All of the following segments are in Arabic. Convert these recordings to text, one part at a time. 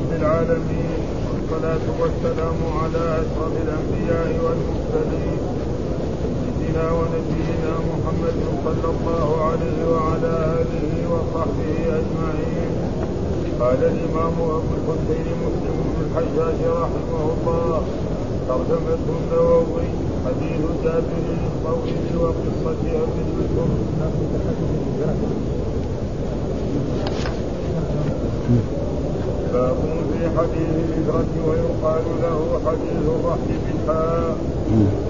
رب العالمين والصلاة والسلام على أشرف الأنبياء والمرسلين سيدنا ونبينا محمد صلى الله عليه وعلى آله وصحبه أجمعين. قال الإمام أبو الحسين مسلم بن الحجاج رحمه الله ترجمة النووي حديث جابر الطويل وقصة أبي البكر باب في حديث الهجرة ويقال له حديث الرحل بالحاء.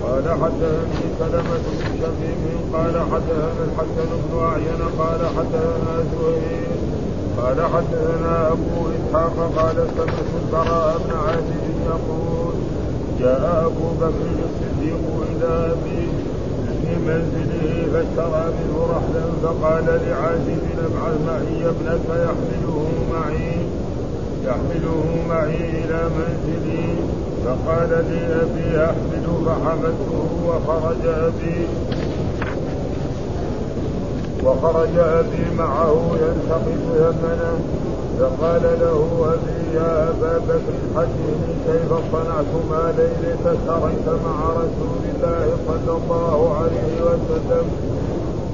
قال حدثني سلمة بن شبيب قال حدثنا الحسن بن أعين قال حدثنا زهير قال حدثنا أبو إسحاق قال سمعت البراء بن عازب يقول جاء أبو بكر الصديق إلى أبي في منزله فاشترى منه رحلا فقال لعازب ابعث معي ابنك يحمله معي. يحمله معي إلى منزلي. فقال لي أبي أحمل فحملته وخرج أبي وخرج أبي معه يلتقط يمنه فقال له أبي يا أبا بكر حدثني كيف صنعت ما ليلة سريت مع رسول الله صلى الله عليه وسلم؟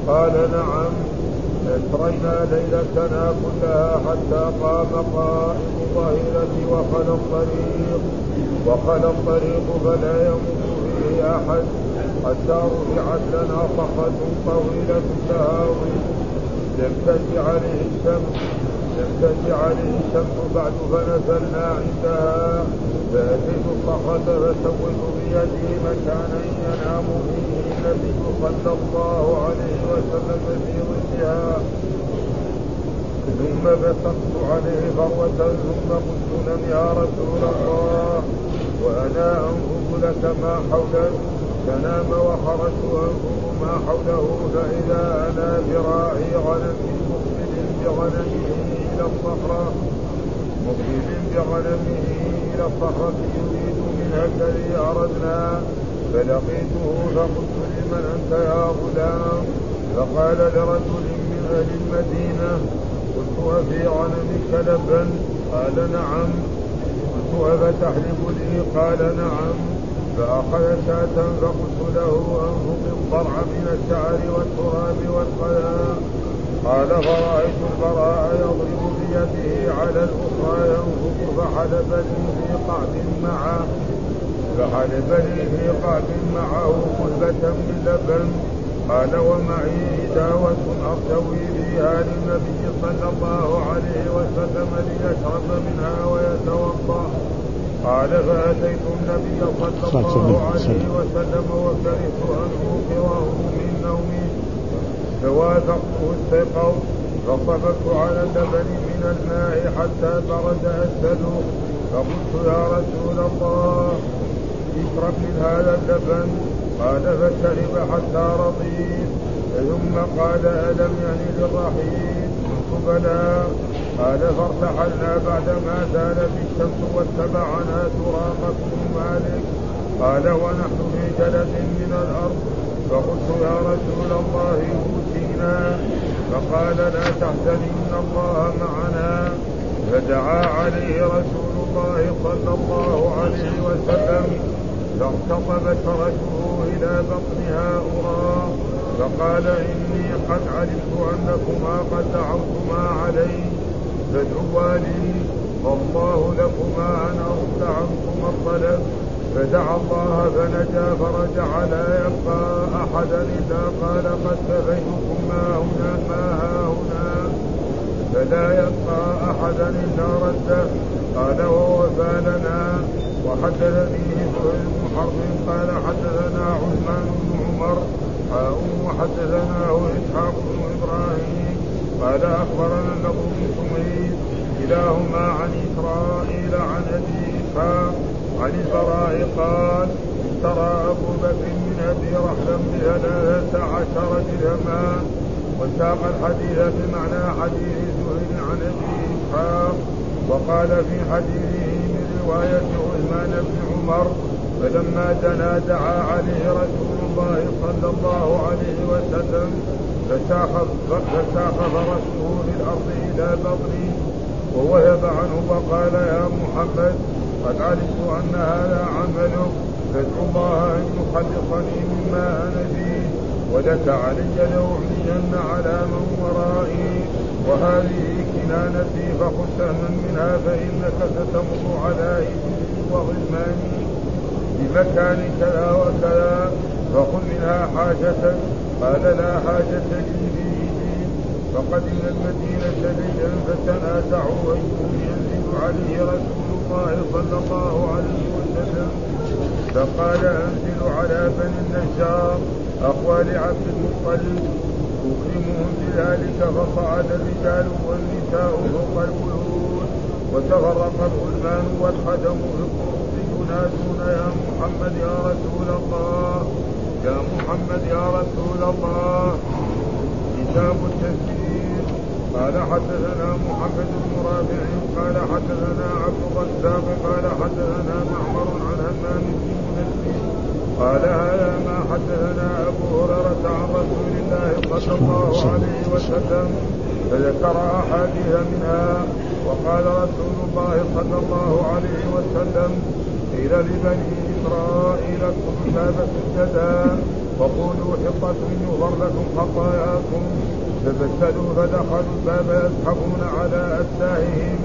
قال نعم. اسرينا ليلتنا كلها حتى قام قائم ظهيرة وخلى الطريق. وخلى الطريق فلا يمر فيه أحد حتى رفعت لنا صخرة طويلة تهاوي لم عليه الشمس. تجع عليه الشمس بعد فنزلنا عندها. فأتيت الصخرة فسويت بيدي مكانا ينام فيه النبي صلى الله عليه وسلم في ظلها ثم بسطت عليه فروة ثم قلت لم يا رسول الله. وأنا أنظر لك ما حولك. فنام وخرجت أنظر ما حوله. فإذا أنا براعي غنم مقبل بغنمه. إلى الصخرة مقبل بغنمه إلى الصخرة يريد منها الذي أردنا فلقيته فقلت لمن أنت يا غلام؟ فقال لرجل من أهل المدينة قلت أفي غنمك لبا؟ قال نعم. قلت أفتحلب لي؟ قال نعم. فأخذ شاة فقلت له أنفق الضرع من الشعر والتراب والقذى قال فرأيت البراء يضرب بيده على الأخرى ينفق فحلب لي في قعد معه فحلب لي في قعد معه قلبة من لبن. قال ومعي داوة أرتوي بها للنبي صلى الله عليه وسلم ليشرب منها ويتوضأ. قال فأتيت النبي صلى الله عليه وسلم. وكرهت أن أوقظه من نومي. استيقظ فصببت على اللبن من الماء حتى برد أسده فقلت يا رسول الله اشرب من هذا اللبن قال فشرب حتى رضيت. ثم قال ألم يعني للرحيل؟ قلت بلى. قال فارتحلنا بعدما زالت الشمس واتبعنا بن مالك. قال ونحن في جلد من الأرض. فقلت يا رسول الله أوتينا فقال لا تحزن إن الله معنا. فدعا عليه رسول الله صلى الله عليه وسلم فارتطبت فرجه إلى بطنها أرى فقال إني قد علمت أنكما قد دعوتما علي فادعوا لي والله لكما أن أرد عنكما الطلب. فدعا الله فنجا فرجع لا يبقى أحدا إلا قال قد كفيتكم ما هنا ما ها هنا فلا يبقى أحدا إلا رده قال ووفى لنا وحدثني سهيل بن حرب. قال حدثنا عثمان بن عمر. حاء وحدثناه إسحاق بن إبراهيم. قال أخبرنا النضر بن سمير. كلاهما عن إسرائيل عن أبي إسحاق. عن البراء قال اشترى أبو بكر من أبي رحلا بثلاثة عشر درهما وساق الحديث بمعنى حديث زهير عن أبي إسحاق وقال في حديثه من رواية عثمان بن عمر فلما دنا دعا عليه رسول الله صلى الله عليه وسلم فساخ فساخ فرسه للأرض إلى بطني ووهب عنه وقال يا محمد قد علمت أن هذا عملك فادعو الله أن يخلصني مما أنا فيه ولك علي لأعلين على من ورائي. وهذه كنانتي فخذ سهما منها فإنك ستمر على إبلي وغلماني بمكان كذا وكذا فخذ منها حاجتك قال لا حاجة لي فيه. فقدم المدينة ليلا فتنازعوا أيهم ينزل عليه رسول الله صلى الله عليه وسلم فقال أنزل على بني النجار أخوال عبد المطلب. أكرمهم بذلك فصعد الرجال والنساء فوق البيوت وتفرق الغلمان والخدم في ينادون يا محمد يا رسول الله يا محمد يا رسول الله. كتاب التفسير قال حدثنا محمد بن رافع قال حدثنا عبد الرزاق قال حدثنا معمر عن همام بن منزل قال هذا ما حدثنا أبو هريرة عن رسول الله صلى الله عليه وسلم. فذكر أحاديث منها. وقال رسول الله صلى الله عليه وسلم قيل لبني إسرائيل ادخلوا الباب سجدا وقولوا حطة يغفر لكم خطاياكم. فبدلوا فدخلوا الباب يزحفون على أساههم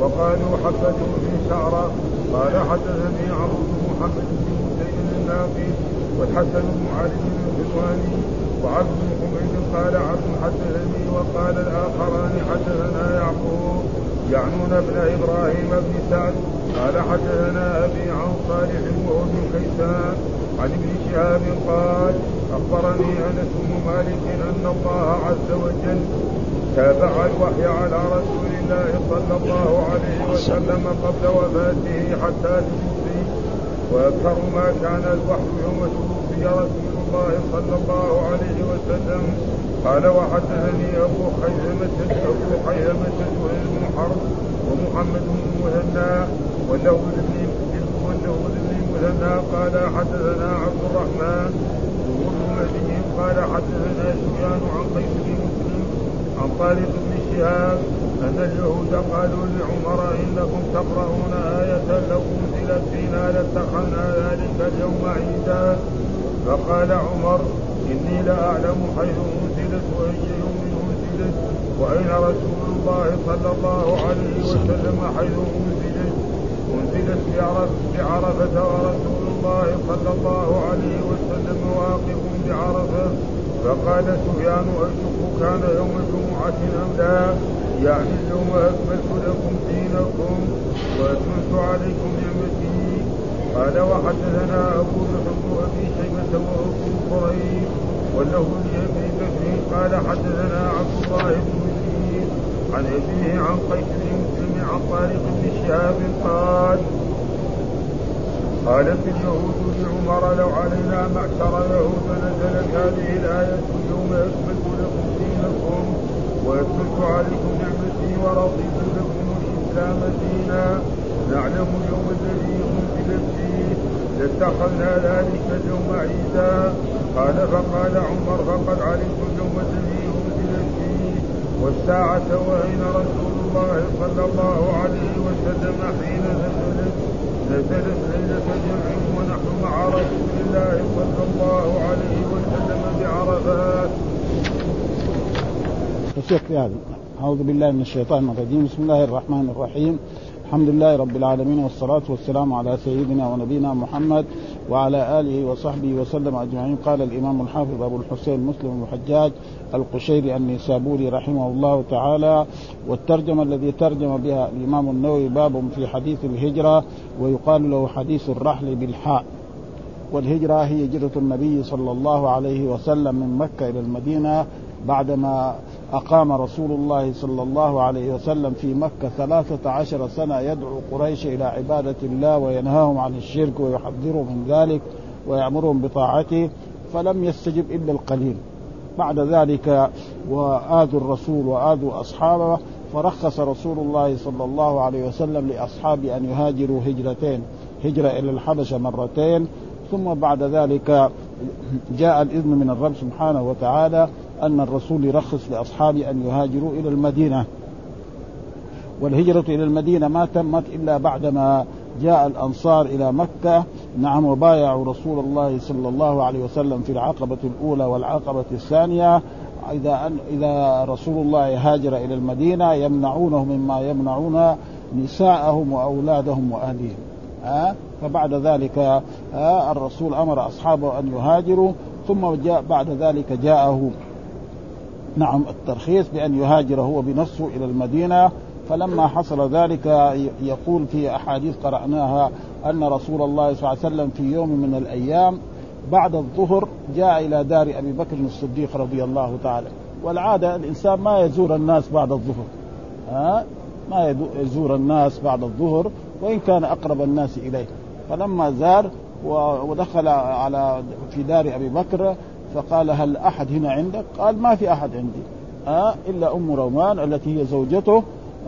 وقالوا حبتوا في شعرة قال حدثني عمرو بن محمد بن مسيد الناقي والحسن بن علي بن الحلواني وعبد بن حميد. قال عبد حدثني وقال الآخران حدثنا يعقوب يعنون ابن إبراهيم بن سعد. قال حدثنا أبي عن صالح وهو بن كيسان. عن ابن شهاب قال أخبرني أنس بن مالك أن الله عز وجل تابع الوحي على رسول الله صلى الله عليه وسلم قبل وفاته حتى توفي. وأكثر ما كان الوحي يوم توفي رسول الله صلى الله عليه وسلم. قال وحدثني أبو خيثمة أبو خيثمة بن حرب ومحمد بن مهنا وله وله المثنى قال حدثنا عبد الرحمن بن مهدي قال حدثنا سفيان عن قيس بن مسلم عن طارق بن شهاب أن اليهود قالوا لعمر إنكم تقرؤون آية لو أنزلت فينا لاتخذنا ذلك اليوم عيدا. فقال عمر إني لأعلم حيث أنزلت وأي يوم أنزلت وأين رسول الله صلى الله عليه وسلم حيث أنزلت. أنزلت بعرفة ورسول الله صلى الله عليه وسلم واقف بعرفة فقال سفيان أيكم كان يوم جمعة أم لا؟ يعني اليوم أكملت لكم دينكم وأتممت عليكم نعمتي قال وحدثنا أبو بكر أبي شيبة وأبو قريب وله لأبي بكر قال حدثنا عبد الله بن مسير عن أبيه عن قيس بن عن طارق بن شهاب قال قالت اليهود لعمر لو علينا معشر يهود نزلت هذه الآية اليوم أكملت لكم دينكم وأكملت عليكم نعمتي ورضيت لكم الإسلام دينا. نعلم اليوم الذي أنزلت فيه لاتخذنا ذلك اليوم عيدا. قال فقال عمر فقد علمت اليوم الذي أنزلت فيه والساعة وأين رسول الله صلى الله عليه وسلم حين نزلت نزلت ليلة جمع ونحن مع رسول الله صلى الله عليه وسلم بعرفات. في هذا. أعوذ بالله من الشيطان الرجيم. بسم الله الرحمن الرحيم. الحمد لله رب العالمين والصلاة والسلام على سيدنا ونبينا محمد وعلى آله وصحبه وسلم أجمعين. قال الإمام الحافظ أبو الحسين مسلم الحجاج القشيري النيسابوري رحمه الله تعالى والترجمة الذي ترجم بها الإمام النووي باب في حديث الهجرة ويقال له حديث الرحل بالحاء. والهجرة هي هجرة النبي صلى الله عليه وسلم من مكة إلى المدينة بعدما أقام رسول الله صلى الله عليه وسلم في مكة ثلاثة عشر سنة يدعو قريش إلى عبادة الله وينهاهم عن الشرك ويحذرهم من ذلك ويأمرهم بطاعته فلم يستجب إلا القليل. بعد ذلك وآذوا الرسول وآذوا أصحابه فرخص رسول الله صلى الله عليه وسلم لأصحابه أن يهاجروا هجرتين هجرة إلى الحبشة مرتين ثم بعد ذلك جاء الإذن من الرب سبحانه وتعالى أن الرسول يرخص لأصحابه أن يهاجروا إلى المدينة. والهجرة إلى المدينة ما تمت إلا بعدما جاء الأنصار إلى مكة. نعم وبايعوا رسول الله صلى الله عليه وسلم في العقبة الأولى والعقبة الثانية. إذا أن إذا رسول الله هاجر إلى المدينة يمنعونه مما يمنعون نساءهم وأولادهم وأهليهم. ها؟ فبعد ذلك الرسول أمر أصحابه أن يهاجروا ثم جاء بعد ذلك جاءه نعم الترخيص بأن يهاجر هو بنفسه إلى المدينة. فلما حصل ذلك يقول في أحاديث قرأناها أن رسول الله صلى الله عليه وسلم في يوم من الأيام بعد الظهر جاء إلى دار أبي بكر الصديق رضي الله تعالى. والعادة الإنسان ما يزور الناس بعد الظهر ها؟ ما يزور الناس بعد الظهر وإن كان أقرب الناس إليه. فلما زار ودخل على في دار أبي بكر فقال هل أحد هنا عندك؟ قال ما في أحد عندي. آه إلا أم رومان التي هي زوجته.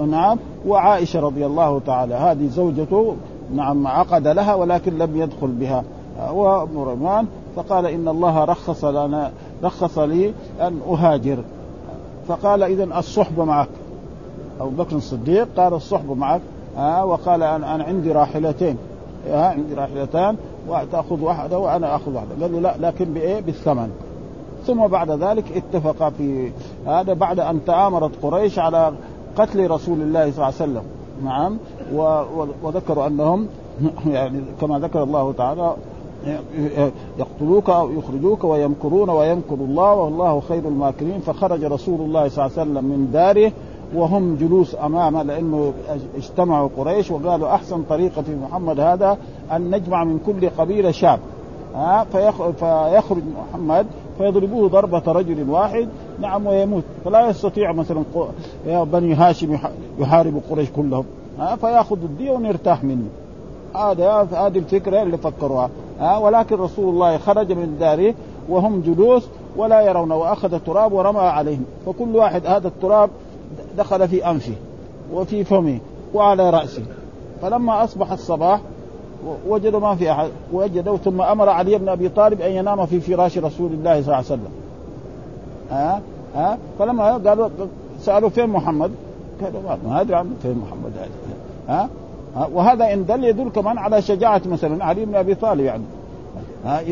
نعم. وعائشة رضي الله تعالى. هذه زوجته نعم عقد لها ولكن لم يدخل بها. آه وأم رومان فقال إن الله رخص لنا رخص لي أن أهاجر. فقال اذا الصحبه معك. أبو بكر الصديق قال الصحبه معك. آه وقال أنا عندي راحلتين. عندي راحلتان وتاخذ واحدة وأنا أخذ واحدة. قال له لا لكن بإيه؟ بالثمن. ثم بعد ذلك اتفق في هذا بعد أن تآمرت قريش على قتل رسول الله صلى الله عليه وسلم. نعم. وذكروا أنهم يعني كما ذكر الله تعالى يقتلوك أو يخرجوك ويمكرون ويمكر الله والله خير الماكرين. فخرج رسول الله صلى الله عليه وسلم من داره وهم جلوس أمامه لأنه اجتمعوا قريش وقالوا أحسن طريقة في محمد هذا أن نجمع من كل قبيلة شاب. ها فيخرج محمد فيضربوه ضربة رجل واحد نعم ويموت. فلا يستطيع مثلا بني هاشم يحارب قريش كلهم. ها فيأخذ الدية ونرتاح منه. هذا هذه الفكرة اللي فكروها. ها ولكن رسول الله خرج من داره وهم جلوس ولا يرون وأخذ التراب ورمى عليهم. فكل واحد هذا التراب دخل في أنفه وفي فمه وعلى رأسه. فلما أصبح الصباح وجدوا ما في أحد وجدوا ثم أمر علي بن أبي طالب أن ينام في فراش رسول الله صلى الله عليه وسلم. ها؟ ها؟ فلما قالوا سألوا فين محمد؟ قالوا ما أدري عنه فين محمد؟ ها؟ ها؟ وهذا إن دل يدل كمان على شجاعة مثلا علي بن أبي طالب يعني. ها؟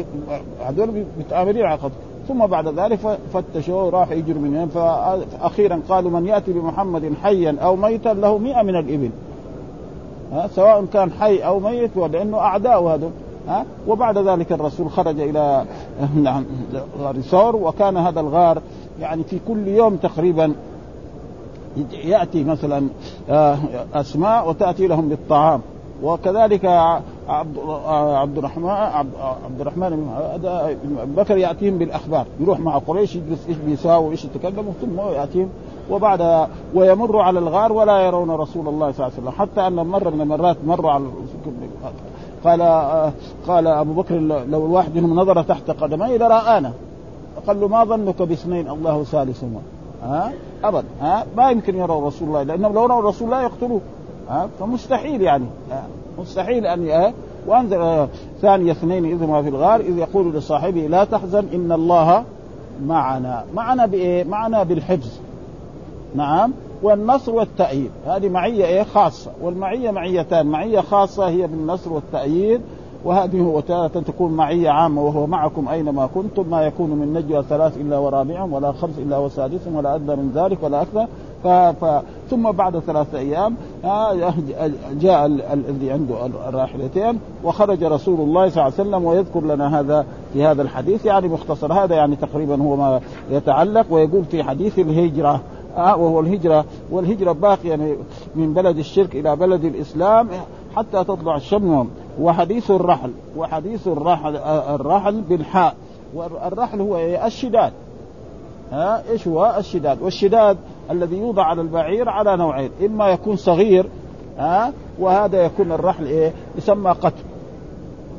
هذول متآمرين على خطر ثم بعد ذلك فتشوا راح يجروا من فاخيرا قالوا من يأتي بمحمد حيا أو ميتا له مئة من الإبل. ها سواء كان حي أو ميت لأنه أعداء هذا. ها وبعد ذلك الرسول خرج إلى نعم غار ثور وكان هذا الغار يعني في كل يوم تقريبا يأتي مثلا آه، أسماء وتأتي لهم بالطعام. وكذلك عبد عبد الرحمن عبد الرحمن بن بكر يأتيهم بالأخبار. يروح مع قريش يجلس إيش بيساووا إيش يتكلموا ثم يأتيهم. وبعد ويمر على الغار ولا يرون رسول الله صلى الله عليه وسلم. حتى أن مرة من المرات مروا على قال قال أبو بكر لو الواحد منهم نظر تحت قدميه لرآنا. قال له ما ظنك باثنين؟ الله ثالثهما. ها؟ ابدا ها؟ ما يمكن يروا رسول الله لأنهم لو رأوا رسول الله يقتلوه. ها؟ فمستحيل يعني. مستحيل أن وانزل ثاني اثنين إذ ما في الغار إذ يقول لصاحبه لا تحزن إن الله معنا. معنا بإيه؟ معنا بالحفظ. نعم؟ والنصر والتأييد. هذه معية إيه؟ خاصة. والمعية معيتان. معية خاصة هي بالنصر والتأييد. وهذه وتارة تكون معية عامة وهو معكم أينما كنتم. ما يكون من نجوى ثلاث إلا ورابعهم ولا خمس إلا وسادسهم ولا أدنى من ذلك ولا أكثر. ف... ف... ثم بعد ثلاثة أيام جاء الذي عنده الراحلتين وخرج رسول الله صلى الله عليه وسلم ويذكر لنا هذا في هذا الحديث يعني مختصر هذا يعني تقريبا هو ما يتعلق ويقول في حديث الهجرة آه وهو الهجرة والهجرة باقية يعني من بلد الشرك إلى بلد الإسلام حتى تطلع الشمس وحديث الرحل وحديث الرحل الرحل بالحاء والرحل هو الشداد. ها إيش هو؟ الشداد. والشداد الذي يوضع على البعير على نوعين إما يكون صغير ها وهذا يكون الرحل إيه؟ يسمى قتل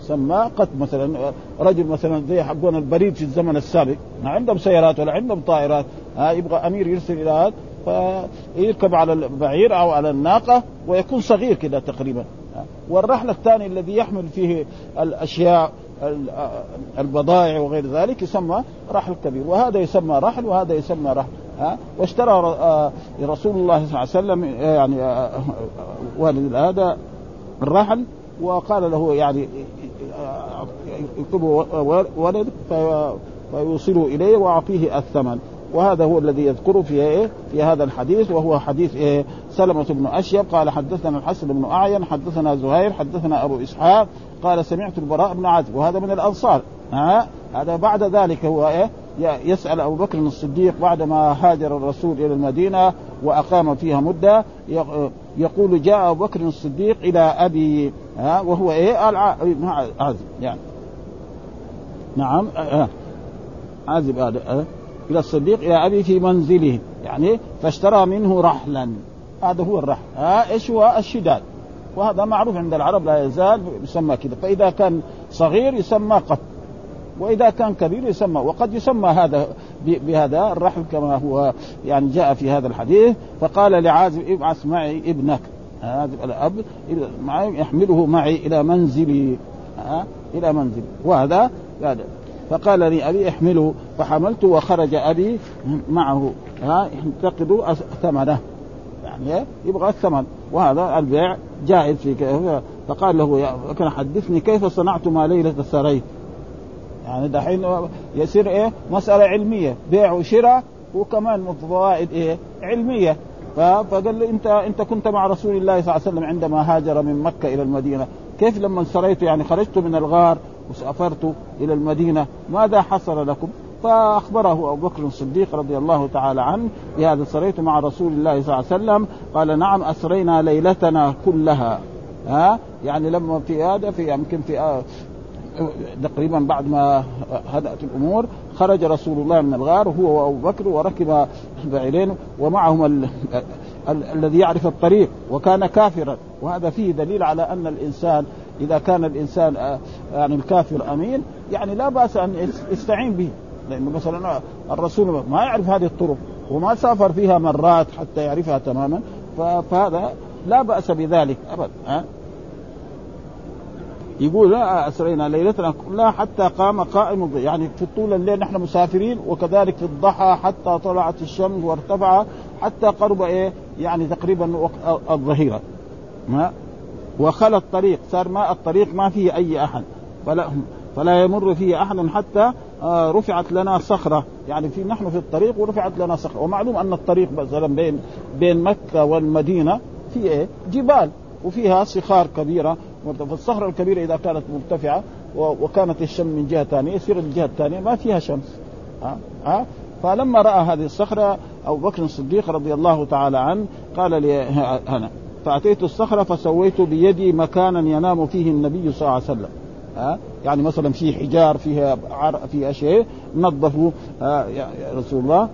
يسمى قتل مثلا رجل مثلا زي حقون البريد في الزمن السابق ما عندهم سيارات ولا عندهم طائرات ها يبغى أمير يرسل إلى هذا فيركب على البعير أو على الناقة ويكون صغير كذا تقريبا والرحل الثاني الذي يحمل فيه الأشياء البضائع وغير ذلك يسمى رحل كبير وهذا يسمى رحل وهذا يسمى رحل ها واشترى رسول الله صلى الله عليه وسلم يعني والد هذا الرحل وقال له يعني يكتبه ولد فيوصله إليه وأعطيه الثمن وهذا هو الذي يذكره في إيه؟ في هذا الحديث وهو حديث إيه؟ سلمة بن أشيب قال حدثنا الحسن بن أعين حدثنا زهير حدثنا أبو إسحاق قال سمعت البراء بن عازب وهذا من الأنصار. ها؟ هذا بعد ذلك هو إيه؟ يسأل أبو بكر الصديق بعدما هاجر الرسول إلى المدينة وأقام فيها مدة يقول جاء أبو بكر الصديق إلى أبي ها؟ وهو إيه؟ عازب يعني. نعم عازب هذا إلى الصديق إلى أبي في منزله يعني فاشترى منه رحلا. هذا هو الرحل ها إيش هو؟ الشداد. وهذا معروف عند العرب لا يزال يسمى كذا. فإذا كان صغير يسمى قط. وإذا كان كبير يسمى. وقد يسمى هذا بهذا الرحل كما هو يعني جاء في هذا الحديث. فقال لعازب ابعث معي ابنك. هذا الأب معي يحمله معي إلى منزلي. ها إلى منزلي. وهذا هذا فقال لي أبي احمله. فحملته وخرج أبي معه. ها ينتقد ثمنه يعني يبغى الثمن. وهذا البيع جائز في فقال له كان حدثني كيف صنعت ما ليلة سريت يعني دحين يصير إيه؟ مسألة علمية. بيع وشراء وكمان فوائد إيه؟ علمية. فقال له انت أنت كنت مع رسول الله صلى الله عليه وسلم عندما هاجر من مكة إلى المدينة. كيف لما سريت يعني خرجت من الغار وسافرت إلى المدينة. ماذا حصل لكم؟ فأخبره أبو بكر الصديق رضي الله تعالى عنه بهذا سريت مع رسول الله صلى الله عليه وسلم؟ قال نعم أسرينا ليلتنا كلها. ها؟ يعني لما في هذا في يمكن في آه تقريبا بعد ما هدأت الأمور خرج رسول الله من الغار هو وأبو بكر وركب بعيرين ومعهم. ال... الذي يعرف الطريق وكان كافرا. وهذا فيه دليل على أن الإنسان إذا كان الإنسان آه، يعني الكافر أمين يعني لا بأس أن يستعين به. لأنه مثلا الرسول ما يعرف هذه الطرق وما سافر فيها مرات حتى يعرفها تماما فهذا لا بأس بذلك ابدا يقول لا أسرينا ليلتنا كلها حتى قام قائم يعني في طول الليل نحن مسافرين وكذلك في الضحى حتى طلعت الشمس وارتفع حتى قرب إيه يعني تقريبا الظهيرة ما وخلى الطريق صار ما الطريق ما فيه أي أحد فلا فلا يمر فيه أحد حتى رفعت لنا صخرة. يعني في نحن في الطريق ورفعت لنا صخرة. ومعلوم أن الطريق مثلا بين بين مكة والمدينة في إيه؟ جبال. وفيها صخار كبيرة. فالصخره الكبيرة إذا كانت مرتفعة وكانت الشمس من جهة ثانية يصير الجهه الثانية ما فيها شمس. ها؟ ها؟ فلما رأى هذه الصخرة أبو بكر الصديق رضي الله تعالى عنه قال لي هنا فأتيت الصخرة فسويت بيدي مكانا ينام فيه النبي صلى الله عليه وسلم. ها؟ يعني مثلا في حجار فيها فيها شيء نظفوا يا رسول الله.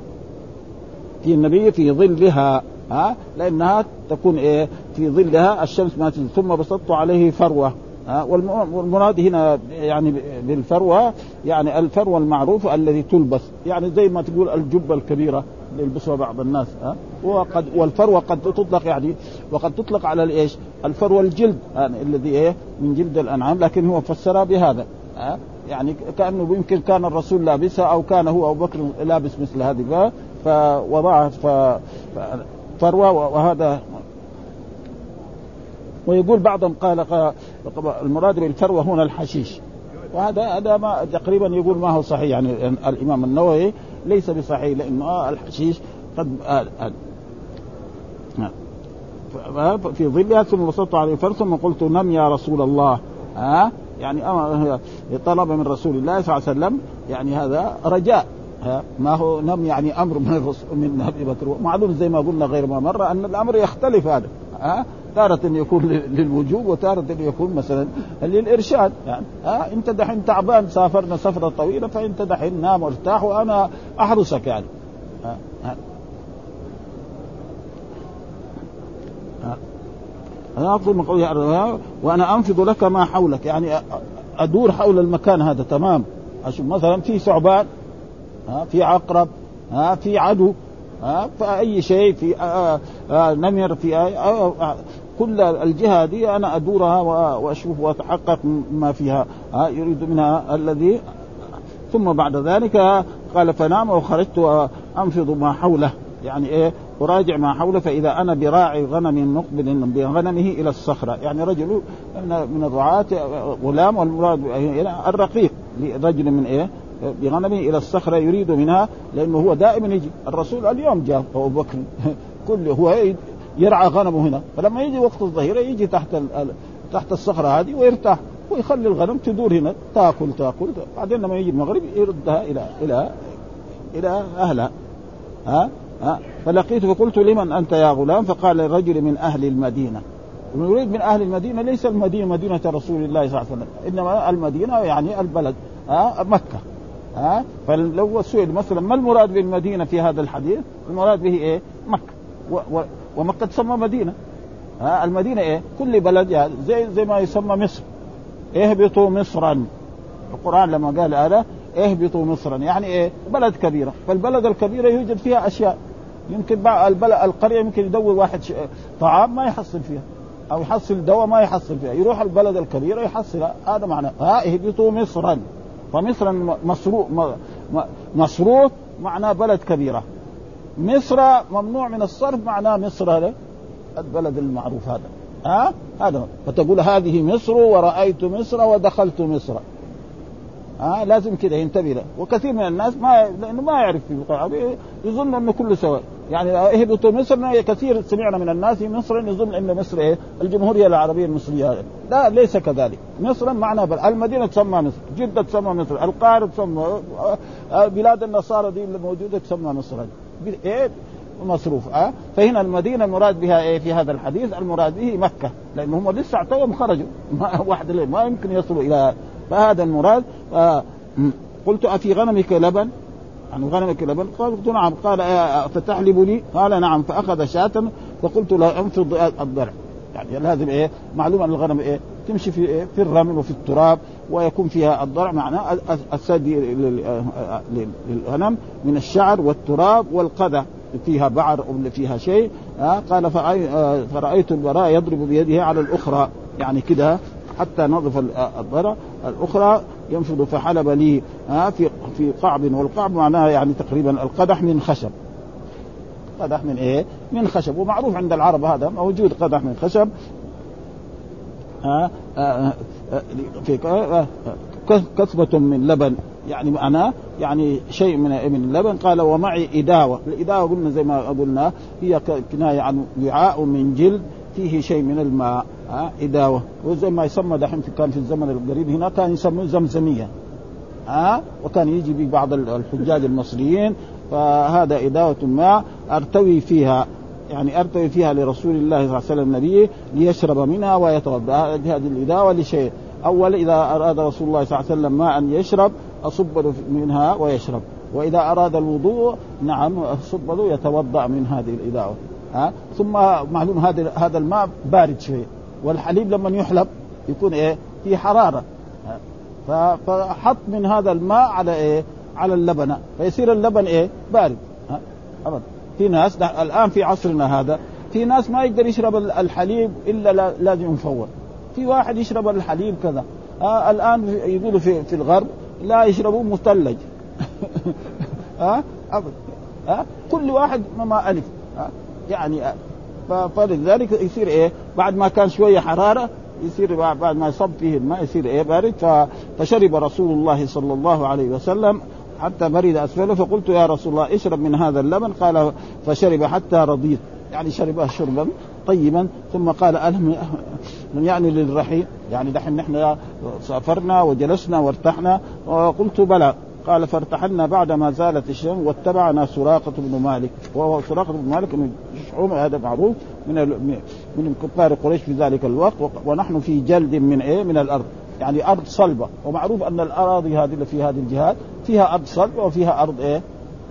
في النبي في ظلها ها لأنها تكون إيه؟ في ظلها الشمس ما تنزل ثم بسطت عليه فروة ها والمراد هنا يعني بالفروة يعني الفروة المعروفة الذي تلبس يعني زي ما تقول الجبة الكبيرة. يلبسها بعض الناس ها وقد والفروة قد تطلق يعني وقد تطلق على الإيش؟ الفروة الجلد يعني الذي إيه؟ من جلد الأنعام لكن هو فسرها بهذا ها يعني كأنه يمكن كان الرسول لابسها أو كان هو أبو بكر لابس مثل هذه فوضعها فروة وهذا ويقول بعضهم قال المراد بالفروة هنا الحشيش وهذا هذا ما تقريبا يقول ما هو صحيح يعني الإمام النووي ليس بصحيح لأنه الحشيش قد في ظلها ثم وسطت عليه ثم قلت نم يا رسول الله. ها يعني طلب من رسول الله صلى الله عليه وسلم يعني هذا رجاء. ها ما هو نم يعني أمر من من أبي بكر. معلوم زي ما قلنا غير ما مره أن الأمر يختلف هذا. ها تارة يكون للوجوب وتارة يكون مثلا للإرشاد. يعني ها أنت دحين تعبان سافرنا سفرة طويلة فأنت دحين نام وارتاح وأنا أحرسك يعني. ها ها. أنا قولي وأنا أنفض لك ما حولك. يعني أدور حول المكان هذا تمام. أشوف مثلا في ثعبان ها في عقرب ها في عدو. ها؟ فأي شيء في آآ آآ نمر في كل الجهة دي أنا أدورها وأشوف وأتحقق ما فيها ها؟ يريد منها الذي ثم بعد ذلك قال فنام وخرجت انفض ما حوله. يعني إيه؟ أراجع ما حوله فإذا أنا براعي غنم مقبل بغنمه إلى الصخرة. يعني رجل من الرعاة غلام والمراد الرقيق لرجل من إيه؟ بغنمه إلى الصخرة يريد منها لأنه هو دائما يجي. الرسول اليوم جاء أبو بكر كل هو يرعى غنمه هنا. فلما يجي وقت الظهيرة يجي تحت تحت الصخرة هذه ويرتاح ويخلي الغنم تدور هنا. تأكل تأكل. بعدين لما يجي المغرب يردها إلى إلى إلى أهلها. ها؟ ها؟ فلقيته فقلت لمن أنت يا غلام؟ فقال لرجل من أهل المدينة. يريد من أهل المدينة ليس المدينة مدينة رسول الله صلى الله عليه وسلم إنما المدينة يعني البلد. ها؟ مكة. ها؟ فلو سئل مثلا ما المراد بالمدينة في هذا الحديث؟ المراد به إيه؟ مكة. و و ومكة تسمى مدينة. ها؟ المدينة إيه؟ كل بلد يعني زي زي ما يسمى مصر. اهبطوا مصرا. القرآن لما قال هذا اهبطوا مصرا. يعني إيه؟ بلد كبيرة. فالبلد الكبيرة يوجد فيها أشياء. يمكن بعض البلد القرية يمكن يدور واحد طعام ما يحصل فيها. أو يحصل دواء ما يحصل فيها. يروح البلد الكبيرة يحصل. هذا معناه. ها؟ اهبطوا مصرا. فمصر مصروف مصروف معناه بلد كبيرة. مصر ممنوع من الصرف معناه مصر هذا البلد المعروف هذا. ها؟ هذا. فتقول هذه مصر ورأيت مصر ودخلت مصر. ها؟ لازم كذا ينتبه له. وكثير من الناس ما لأنه ما يعرف في يظن أنه كله سواء. يعني اهبطوا مصر كثير سمعنا من الناس مصر يظن إن مصر إيه؟ الجمهورية العربية المصرية. لا ليس كذلك. مصر معنى بل. المدينة تسمى مصر جدة تسمى مصر القاهرة تسمى بلاد النصارى دي اللي موجوده تسمى مصر. إيه؟ مصروف أه؟ فهنا المدينة المراد بها إيه في هذا الحديث؟ المراد به مكة لأن هم لسه توهم خرجوا. ما واحد ما يمكن يصلوا إلى فهذا المراد. آه قلت أفي غنمك لبن؟ يعني غنمك لبن قال قلت نعم قال فتحلب لي قال نعم فأخذ شاة فقلت له انفض الضرع. يعني لازم إيه معلوم أن الغنم إيه؟ تمشي في إيه؟ في الرمل وفي التراب ويكون فيها الضرع. معناه الثدي للغنم من الشعر والتراب والقذى. فيها بعر أو فيها شيء. آه قال فرأيت البراء يضرب بيده على الأخرى. يعني كده حتى نظف الضرع الأخرى ينفض فحلب لي في في قعب والقعب معناها يعني تقريبا القدح من خشب. قدح من إيه؟ من خشب ومعروف عند العرب هذا موجود قدح من خشب. ها في كثبة من لبن يعني معناه يعني شيء من من اللبن قال ومعي إداوة الإداوة قلنا زي ما قلنا هي كناية عن وعاء من جلد. فيه شيء من الماء ها إداوة وزي ما يسمى دحين كان في الزمن القريب هنا كان يسموه زمزمية ها وكان يجي ببعض الحجاج المصريين فهذا إداوة ماء أرتوي فيها يعني أرتوي فيها لرسول الله صلى الله عليه وسلم نبيه ليشرب منها ويتوضأ. هذه الإداوة لشيء. أول إذا أراد رسول الله صلى الله عليه وسلم ماء يشرب أصب منها ويشرب. وإذا أراد الوضوء نعم له يتوضأ من هذه الإداوة. ها؟ ثم معلوم هذا هذا الماء بارد شوية. والحليب لما يحلب يكون إيه؟ في حرارة. فحط من هذا الماء على إيه؟ على اللبن فيصير اللبن إيه؟ بارد. ها؟ أبدا في ناس الآن في عصرنا هذا. في ناس ما يقدر يشرب الحليب إلا لازم يفور. في واحد يشرب الحليب كذا. آه الآن يقولوا في في الغرب لا يشربوا مثلج. ها؟ ابدا ها؟ كل واحد ما ألف. ها؟ يعني فلذلك يصير إيه؟ بعد ما كان شوية حرارة يصير بعد ما يصب فيه الماء يصير إيه؟ بارد. فشرب رسول الله صلى الله عليه وسلم حتى برد أسفله. فقلت يا رسول الله اشرب من هذا اللبن. قال فشرب حتى رضيت. يعني شربه شربا طيبا. ثم قال ألم يعني للرحيل؟ يعني دحين نحن سافرنا وجلسنا وارتحنا. وقلت بلى. قال فارتحلنا بعد ما زالت الشمس واتبعنا سراقة بن مالك. وهو سراقة بن مالك من شعوم هذا معروف من من كفار قريش في ذلك الوقت ونحن في جلد من إيه؟ من الأرض. يعني أرض صلبة. ومعروف أن الأراضي هذه اللي في هذه الجهات فيها أرض صلبة وفيها أرض إيه؟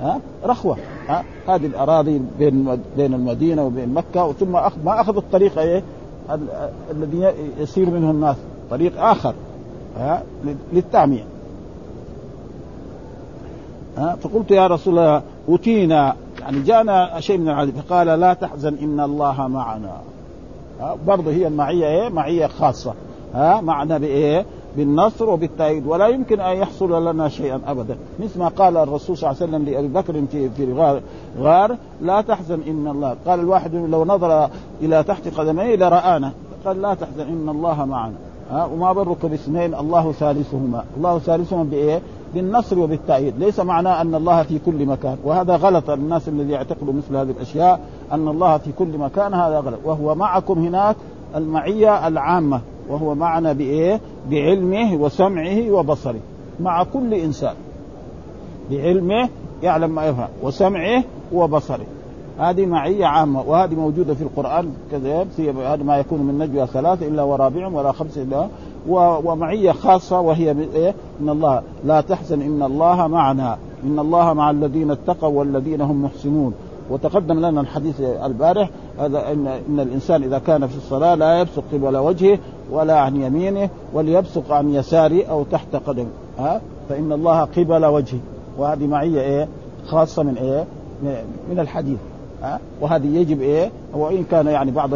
ها؟ رخوة. ها؟ هذه الأراضي بين بين المدينة وبين مكة ثم أخذ ما اخذ الطريق إيه؟ الذي يسير منه الناس. طريق آخر. ها؟ للتعمية. فقلت يا رسول الله أتينا يعني جاءنا شيء من العذاب فقال لا تحزن إن الله معنا. برضه هي المعية إيه؟ معية خاصة. ها معنا بإيه؟ بالنصر وبالتأييد. ولا يمكن أن يحصل لنا شيئا أبدا. مثل ما قال الرسول صلى الله عليه وسلم لأبي بكر في في غار, غار لا تحزن إن الله. قال الواحد لو نظر إلى تحت قدميه لرآنا. قال لا تحزن إن الله معنا. ها وما برك باثنين الله ثالثهما. الله ثالثهما بإيه؟ بالنصر وبالتأييد. ليس معناه أن الله في كل مكان. وهذا غلط. الناس الذي يعتقدوا مثل هذه الأشياء أن الله في كل مكان هذا غلط. وهو معكم هناك المعية العامة. وهو معنا بإيه؟ بعلمه وسمعه وبصره. مع كل إنسان. بعلمه يعلم ما يفهم. وسمعه وبصره. هذه معية عامة. وهذه موجودة في القرآن كذا هذا ما يكون من نجوى ثلاثة إلا ورابعهم ولا خمسة إلا ومعية خاصة وهي إيه؟ إن الله لا تحزن إن الله معنا. إن الله مع الذين اتقوا والذين هم محسنون. وتقدم لنا الحديث البارح هذا ان إن الإنسان إذا كان في الصلاة لا يبصق قبل وجهه ولا عن يمينه وليبصق عن يساره أو تحت قدمه. ها؟ فإن الله قبل وجهه. وهذه معية إيه؟ خاصة من إيه؟ من الحديث. ها؟ وهذه يجب إيه؟ وإن كان يعني بعض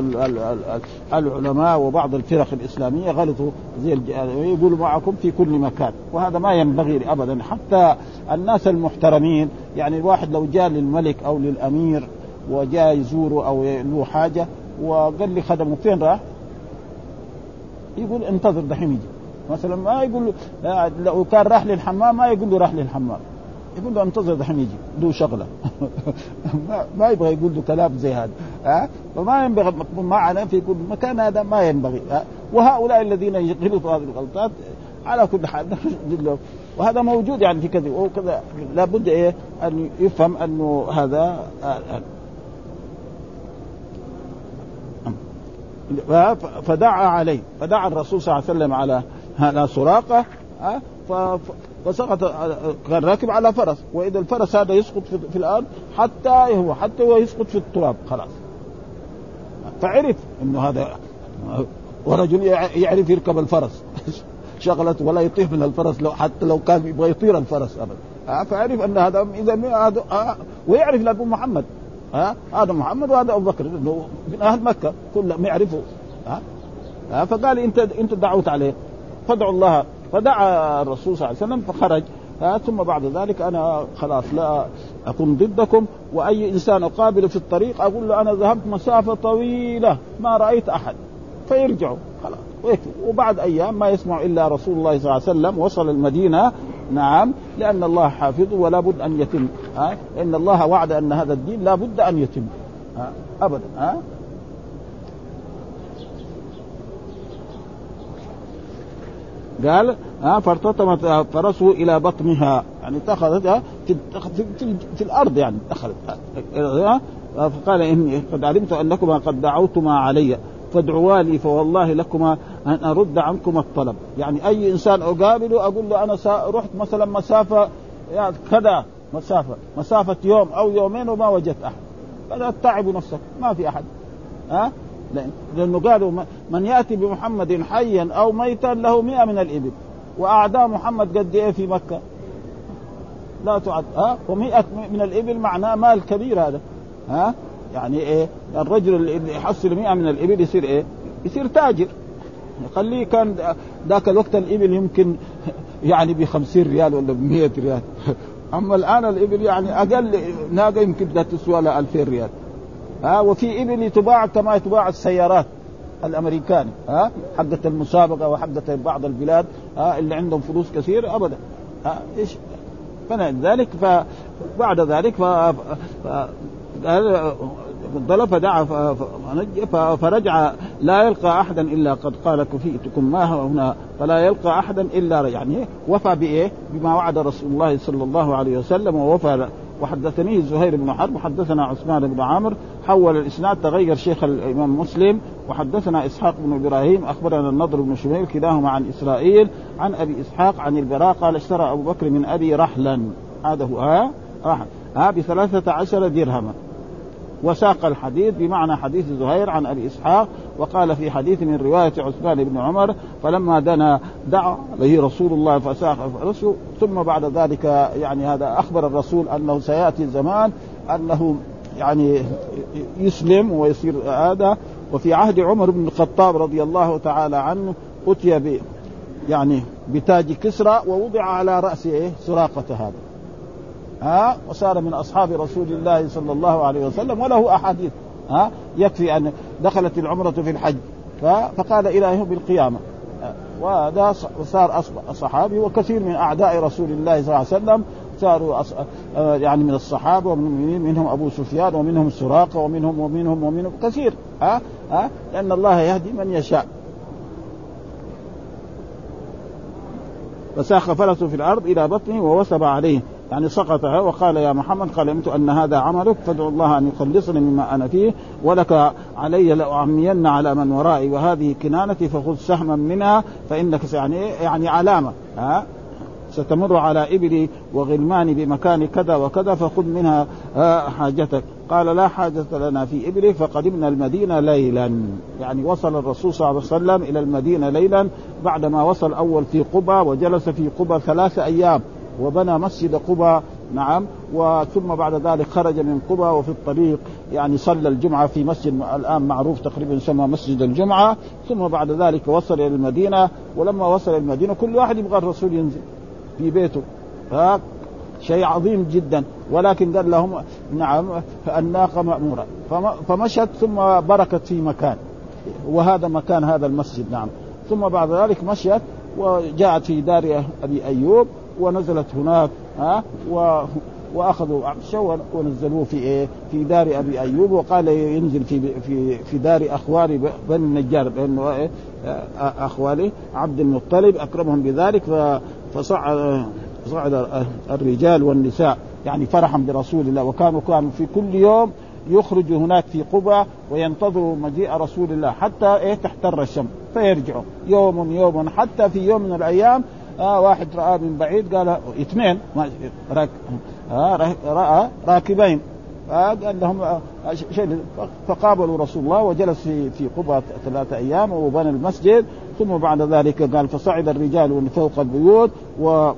العلماء وبعض الفرق الإسلامية غلطوا زي يقولوا معكم في كل مكان. وهذا ما ينبغي ابدا. حتى الناس المحترمين يعني الواحد لو جاء للملك أو للأمير وجاء يزوره أو له حاجة وقال لي خدمه فين راح؟ يقول انتظر دحين يجي. مثلا ما يقول لو كان راح للحمام ما يقول له راح للحمام. يقول له انتظر دحين يجي له شغلة. ما يبغى يقول له كلام زي هذا ها؟ فما ينبغي معنا في كل مكان هذا ما ينبغي ها؟ وهؤلاء الذين يغلطوا هذه الغلطات على كل حال وهذا موجود يعني في كذا وكذا لابد إيه؟ أن يفهم أنه هذا فدعا عليه فدعا الرسول صلى الله عليه وسلم على على سراقة فسقط كان راكب على فرس وإذا الفرس هذا يسقط في, الأرض حتى هو حتى هو يسقط في التراب خلاص. فعرف إنه هذا ورجل يعرف يركب الفرس. شغلته ولا يطير من الفرس لو حتى لو كان يبغى يطير الفرس ابدا. فعرف إن هذا إذا هذا ويعرف لأبو محمد. ها هذا محمد وهذا أبو بكر من أهل مكة كلهم يعرفوا ها فقال إنت إنت دعوت عليه. فادعوا الله فدعا الرسول صلى الله عليه وسلم فخرج. ثم بعد ذلك أنا خلاص لا اكون ضدكم وأي إنسان اقابله في الطريق أقول له أنا ذهبت مسافة طويلة ما رأيت أحد. فيرجعوا خلاص. وبعد أيام ما يسمع إلا رسول الله صلى الله عليه وسلم وصل المدينة. نعم لأن الله حافظه ولا بد أن يتم. ها إن الله وعد أن هذا الدين لا بد أن يتم. ها ابدا. ها قال ها فارتطمت فرسه إلى بطنها. يعني اتخذتها في, في, في, الأرض يعني دخلت فقال إني قد علمت أنكما قد دعوتما علي فادعوا لي فوالله لكما أن أرد عنكم الطلب. يعني أي إنسان أقابله أقول له أنا رحت مثلا مسافة يعني كذا مسافة مسافة يوم أو يومين وما وجدت أحد. فلا تتعبوا نفسك ما في أحد. ها لأنه قالوا من يأتي بمحمد حيا أو ميتا له مئة من الإبل. وأعداء محمد قد إيه في مكة؟ لا تعد. ها؟ ومئة من الإبل معناه مال كبير هذا. ها؟ يعني إيه؟ الرجل اللي يحصل 100 من الإبل يصير إيه؟ يصير تاجر. خليه كان ذاك الوقت الإبل يمكن يعني ب 50 ريال ولا ب 100 ريال. أما الآن الإبل يعني أقل ناقة يمكن تسوى لها 2000 ريال. ها وفي ابل تباع كما تباع السيارات الامريكاني ها حقة المسابقة وحقة بعض البلاد ها اللي عندهم فلوس كثير ابدا ها إيش فلذلك فبعد ذلك ف... ف... فدعا فرجع لا يلقى احدا إلا قد قال كفيتكم ما هنا فلا يلقى احدا إلا يعني وفى بإيه؟ بما وعد رسول الله صلى الله عليه وسلم ووفى وحدثني زهير بن حرب وحدثنا عثمان بن عامر حول الإسناد تغير شيخ الإمام مسلم وحدثنا إسحاق بن إبراهيم أخبرنا النضر بن شميل كلاهما عن إسرائيل عن أبي إسحاق عن البراء قال اشترى أبو بكر من أبي رحلا. هذا هو ها؟ رحل. ها بثلاثة عشر درهما. وساق الحديث بمعنى حديث زهير عن أبي إسحاق وقال في حديث من رواية عثمان بن عمر فلما دنا دعا به رسول الله فساق فرسه ثم بعد ذلك يعني هذا أخبر الرسول أنه سيأتي زمان أنه يعني يسلم ويصير هذا وفي عهد عمر بن الخطاب رضي الله تعالى عنه أتي يعني بتاج كسرى ووضع على رأس إيه؟ سراقة هذا. ها وصار من أصحاب رسول الله صلى الله عليه وسلم وله أحاديث ها يكفي أن دخلت العمرة في الحج فقال إلى يوم القيامة. وهذا صار صحابي وكثير من أعداء رسول الله صلى الله عليه وسلم صاروا يعني من الصحابة ومن منهم أبو سفيان ومنهم سراقة ومنهم ومنهم ومنهم كثير ها ها لأن الله يهدي من يشاء. فساخ فرسه في الأرض إلى بطنه ووثب عليه. يعني سقطها وقال يا محمد قال علمت أن هذا عملك فادعو الله أن يخلصني مما أنا فيه ولك علي لأعمين على من ورائي وهذه كنانتي فخذ سهما منها فإنك يعني يعني علامة ها؟ ستمر على إبلي وغلماني بمكان كذا وكذا فخذ منها حاجتك. قال لا حاجة لنا في إبلك فقدمنا المدينة ليلا. يعني وصل الرسول صلى الله عليه وسلم إلى المدينة ليلا بعدما وصل أول في قبى وجلس في قبى ثلاثة أيام. وبنى مسجد قبى نعم وثم بعد ذلك خرج من قبى وفي الطريق يعني صلى الجمعة في مسجد الآن معروف تقريبا يسمى مسجد الجمعة ثم بعد ذلك وصل إلى المدينة ولما وصل إلى المدينة كل واحد يبغى الرسول ينزل في بيته. ها شيء عظيم جدا ولكن قال لهم نعم الناقة مأمورة. فمشت ثم بركت في مكان وهذا مكان هذا المسجد نعم. ثم بعد ذلك مشيت وجاءت في دار أبي أيوب ونزلت هناك ها و وأخذوا عبشه ونزلوه في إيه؟ في دار أبي أيوب وقال ينزل في في في دار اخوال بني النجار لأنه إيه؟ اخواله عبد المطلب أكرمهم بذلك فصعد صعد الرجال والنساء يعني فرحا برسول الله وكانوا كانوا في كل يوم يخرجوا هناك في قبى وينتظروا مجيء رسول الله حتى إيه تحتر الشمس فيرجعوا يوم يوم حتى في يوم من الأيام آه واحد رأى من بعيد قال اثنين. راك آه رأى راكبين. فقال لهم آه، شيء. فقابلوا رسول الله وجلس في في قبى ثلاثة أيام وبنى المسجد. ثم بعد ذلك قال فصعد الرجال فوق البيوت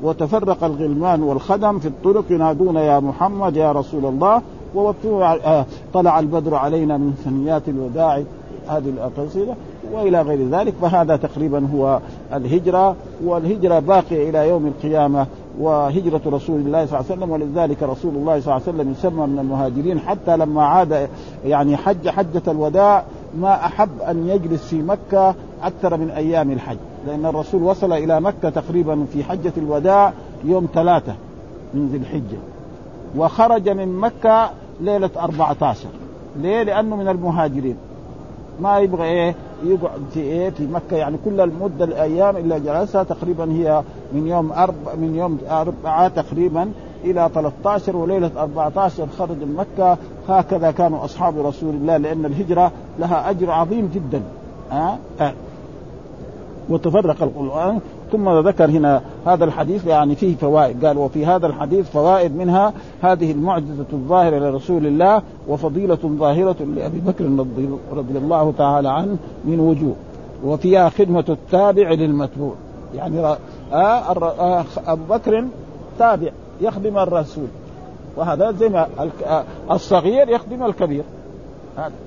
وتفرق الغلمان والخدم في الطرق ينادون يا محمد يا رسول الله. آه، طلع البدر علينا من ثنيات الوداع. هذه القصيدة وإلى غير ذلك فهذا تقريبا هو الهجرة والهجرة باقية إلى يوم القيامة وهجرة رسول الله صلى الله عليه وسلم. ولذلك رسول الله صلى الله عليه وسلم يسمى من المهاجرين حتى لما عاد يعني حج حجة الوداع ما أحب أن يجلس في مكة أكثر من أيام الحج لأن الرسول وصل إلى مكة تقريبا في حجة الوداع يوم ثلاثة من ذي الحجة وخرج من مكة ليلة 14 ليه؟ لأنه من المهاجرين. ما يبغى إيه؟ يقعد في إيه في مكة يعني كل المدة الأيام اللي جلسها تقريبا هي من يوم أربع من يوم أربعة تقريبا إلى 13 وليلة 14 خرج من مكة. هكذا كانوا أصحاب رسول الله لأن الهجرة لها أجر عظيم جدا. ها أه؟ وتفرق القرآن ثم ذكر هنا هذا الحديث يعني فيه فوائد. قال وفي هذا الحديث فوائد منها هذه المعجزة الظاهرة لرسول الله وفضيلة ظاهرة لأبي بكر رضي الله تعالى عنه من وجوه. وفيها خدمة التابع للمتبوع. يعني آه, أبو بكر تابع يخدم الرسول. وهذا زي ما آه، الصغير يخدم الكبير.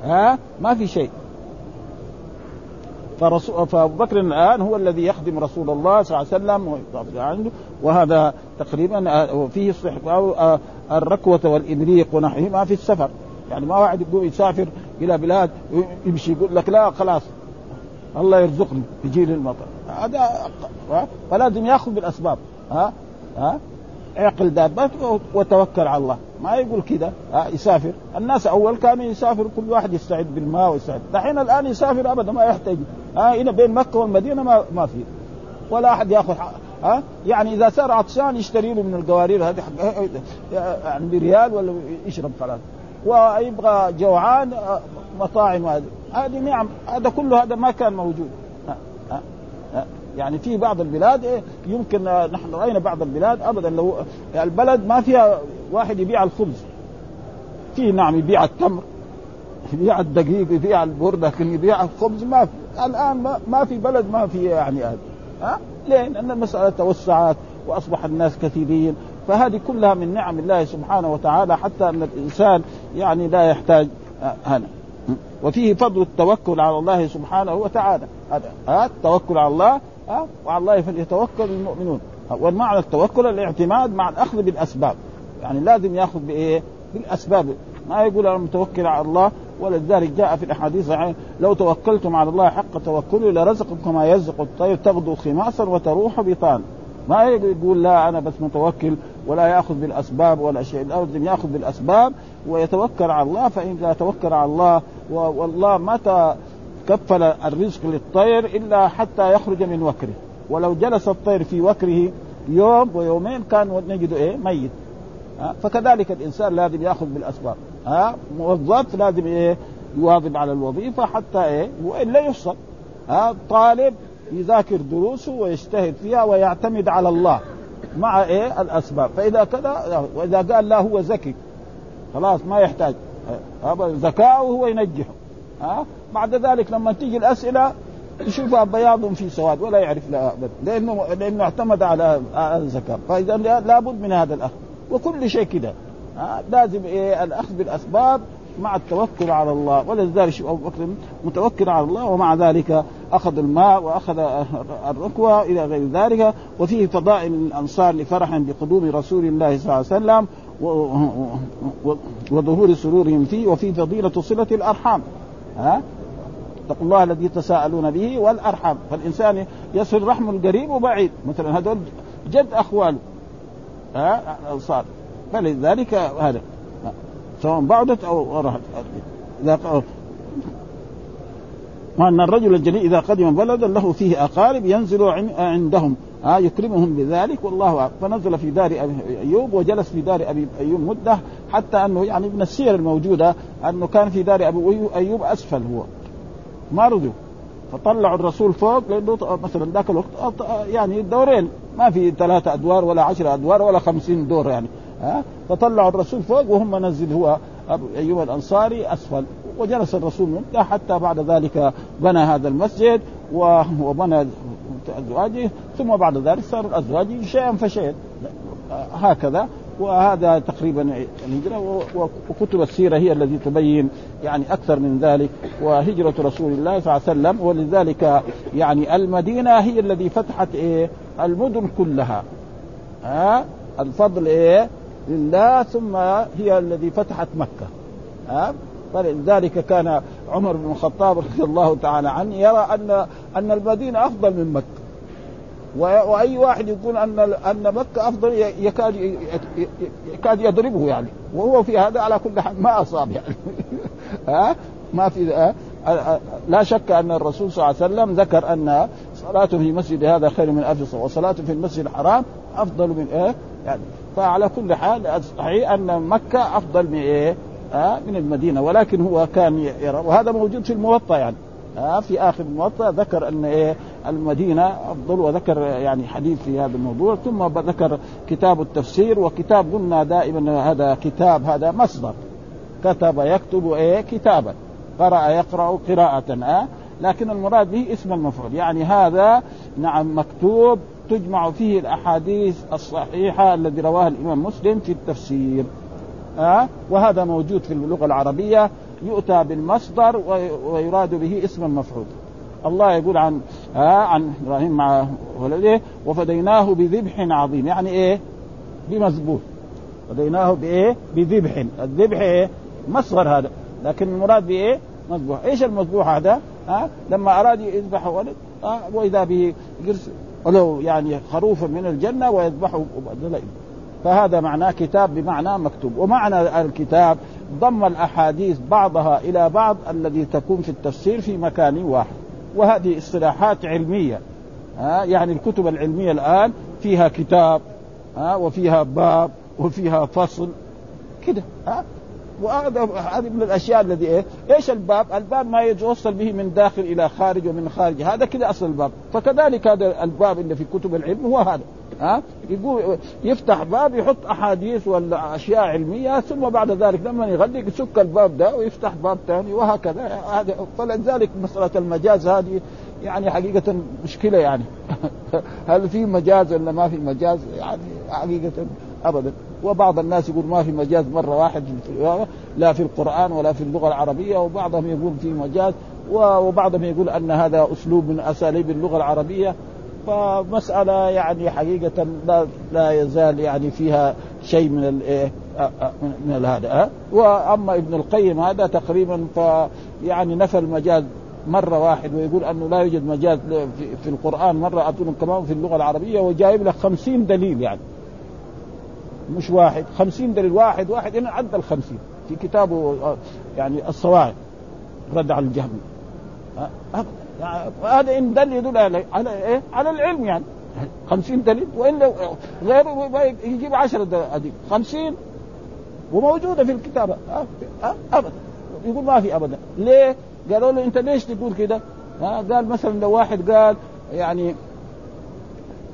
ها؟ ما في شيء. فرسول فأبو بكر الآن هو الذي يخدم رسول الله صلى الله عليه وسلم عنده. وهذا تقريبا آه، فيه استحباب آه، الركوة والابريق ونحوهما في السفر. يعني ما واحد يقول يسافر إلى بلاد يمشي يقول لك لا خلاص الله يرزقني يجي لي المطر. هذا فلازم يأخذ بالأسباب. ها؟ ها؟ اعقل دابتك وتوكل على الله. ما يقول كذا يسافر. الناس أول كانوا يسافر كل واحد يستعد بالماء ويستعد. دحين الآن يسافر أبدا ما يحتاج. ها هنا بين مكة والمدينة ما ما في. ولا أحد يأخذ ها يعني إذا صار عطشان يشتري له من القوارير هذه يعني بريال ولا يشرب خلاص ويبغى جوعان مطاعم هذه هذه نعم هذا كله هذا ما كان موجود. يعني في بعض البلاد إيه يمكن نحن رأينا بعض البلاد ابدا لو البلد ما فيها واحد يبيع الخبز. في نعم يبيع التمر يبيع الدقيق يبيع البر لكن يبيع الخبز ما في. الآن ما, في بلد ما في يعني هذا ها؟ ليه؟ لأن المسألة توسعت وأصبح الناس كثيرين. فهذه كلها من نعم الله سبحانه وتعالى حتى أن الإنسان يعني لا يحتاج هنا. وفيه فضل التوكل على الله سبحانه وتعالى. هذا التوكل على الله ها؟ وعلى الله فليتوكل المؤمنون. والمعنى التوكل الاعتماد مع الأخذ بالأسباب. يعني لازم يأخذ بإيه؟ بالأسباب. ما يقول أنا متوكل على الله ولذلك جاء في الأحاديث لو توكلتم على الله حق توكله لرزقكم كما يرزق الطير تغدو خماصا وتروح بطان. ما يقول لا أنا بس متوكل ولا يأخذ بالأسباب ولا شيء. لازم يأخذ بالأسباب ويتوكل على الله فإن توكل على الله والله متى كفل الرزق للطير إلا حتى يخرج من وكره. ولو جلس الطير في وكره يوم ويومين كان نجده إيه؟ ميت. فكذلك الإنسان لازم يأخذ بالأسباب. ها؟ موظف لازم إيه؟ يواظب على الوظيفة حتى إيه؟ والا يفصل ها؟ طالب يذاكر دروسه ويجتهد فيها ويعتمد على الله مع إيه؟ الأسباب. فإذا كذا وإذا قال لا هو ذكي خلاص ما يحتاج. ذكاؤه هو ينجحه. ها؟ بعد ذلك لما تيجي الأسئلة يشوفها بياض في سواد ولا يعرف لها ابدا لأنه لأنه اعتمد على الذكاء. فإذا لابد من هذا الأخذ. وكل شيء كده. لازم إيه الأخذ بالأسباب مع التوكل على الله. ولذلك أبو بكر متوكل على الله ومع ذلك أخذ الماء وأخذ الركوة إلى غير ذلك. وفيه فضائل الأنصار لفرح بقدوم رسول الله صلى الله عليه وسلم وظهور سرورهم فيه. وفي فضيلة صلة الأرحام. ها اتقوا الله الذي تساءلون به والأرحام. فالإنسان يصل رحم القريب وبعيد. مثلا هذول جد اخواله ها؟ الانصار فلذلك هذا. سواء بعدت أو رحت إذا وان الرجل الجليل إذا قدم بلدا له فيه أقارب ينزل عندهم. آه يكرمهم بذلك. والله أعلم. فنزل في دار أبي أيوب وجلس في دار أبي أيوب مدة حتى أنه يعني من السير الموجودة أنه كان في دار ابي أيوب أسفل هو. ما رضوا. فطلعوا الرسول فوق لأنه مثلا ذاك الوقت يعني دورين. ما في ثلاثة أدوار ولا عشرة أدوار ولا خمسين دور يعني. ها؟ فطلعوا الرسول فوق وهم نزل هو ابو ايوب الأنصاري أسفل. وجلس الرسول مده حتى بعد ذلك بنى هذا المسجد وبنى ازواجه ثم بعد ذلك صار أزواجه شيئا فشيئا. هكذا. وهذا تقريبا الهجرة وكتب السيرة هي التي تبين يعني أكثر من ذلك. وهجرة رسول الله صلى الله عليه وسلم ولذلك يعني المدينة هي الذي فتحت إيه؟ المدن كلها. ها؟ الفضل إيه؟ لله ثم هي الذي فتحت مكة. ها؟ فلذلك كان عمر بن الخطاب رضي الله تعالى عنه يرى ان أن المدينة أفضل من مكة. وأي واحد يقول أن أن مكة أفضل يكاد يكاد يضربه يعني. وهو في هذا على كل حال ما أصاب يعني. ها؟ ما في لا شك أن الرسول صلى الله عليه وسلم ذكر أن صلاته في مسجد هذا خير من ألف وصلاته في المسجد الحرام أفضل من إيه؟ يعني فعلى كل حال صحيح أن مكة أفضل من إيه؟ من المدينة. ولكن هو كان يرى. وهذا موجود في الموطأ يعني. آه في آخر الموطا ذكر أن إيه المدينة أفضل وذكر يعني حديث في هذا الموضوع ثم ذكر كتاب التفسير وكتاب قلنا دائما هذا كتاب هذا مصدر. كتب يكتب إيه كتابا. قرأ يقرأ قراءة آه. لكن المراد به اسم المفعول. يعني هذا نعم مكتوب تجمع فيه الأحاديث الصحيحة الذي رواها الإمام مسلم في التفسير آه. وهذا موجود في اللغة العربية. يؤتى بالمصدر ويراد به اسم المفعول الله يقول عن آه عن إبراهيم مع ولده وفديناه بذبح عظيم يعني إيه؟ بمذبوح فديناه بإيه؟ بذبح الذبح إيه؟ مصغر هذا لكن المراد بإيه؟ مذبوح إيش المذبوح هذا؟ ها آه لما أراد يذبح ولد آه وإذا به ولو يعني خروف من الجنة ويذبحه فهذا معناه كتاب بمعنى مكتوب. ومعنى الكتاب ضم الأحاديث بعضها إلى بعض الذي تكون في التفسير في مكان واحد. وهذه اصطلاحات علمية. ها يعني الكتب العلمية الآن فيها كتاب ها وفيها باب وفيها فصل. كده ها. وهذا هذه من الأشياء الذي إيه؟ إيش الباب؟ الباب ما يتوصل به من داخل إلى خارج ومن خارج، هذا كذا أصل الباب، فكذلك هذا الباب اللي في كتب العلم هو هذا، ها؟ يقول يفتح باب يحط أحاديث ولا أشياء علمية ثم بعد ذلك لما يغلق يسك الباب ده ويفتح باب ثاني وهكذا هذا فلذلك مسألة المجاز هذه يعني حقيقة مشكلة يعني هل في مجاز ولا ما في مجاز؟ يعني حقيقة ابدا وبعض الناس يقول ما في مجاز مرة واحد لا في القرآن ولا في اللغة العربية وبعضهم يقول في مجاز وبعضهم يقول أن هذا أسلوب من أساليب اللغة العربية فمسألة يعني حقيقة لا لا يزال يعني فيها شيء من الايه من هذا وأما ابن القيم هذا تقريبا ف يعني نفى المجاز مرة واحد ويقول أنه لا يوجد مجاز في القرآن مرة أتون كمان في اللغة العربية وجايب لك خمسين دليل يعني. مش واحد خمسين دليل واحد واحد إنه عدى الخمسين في كتابه يعني الصواعق رد على الجهمي هذا إن دل يدل على إيه؟ على العلم يعني خمسين دليل والا غيره يجيب عشرة دليل خمسين وموجودة في الكتابه ابدا يقول ما في ابدا ليه؟ قالوا له أنت ليش تقول كده؟ قال مثلا لو واحد قال يعني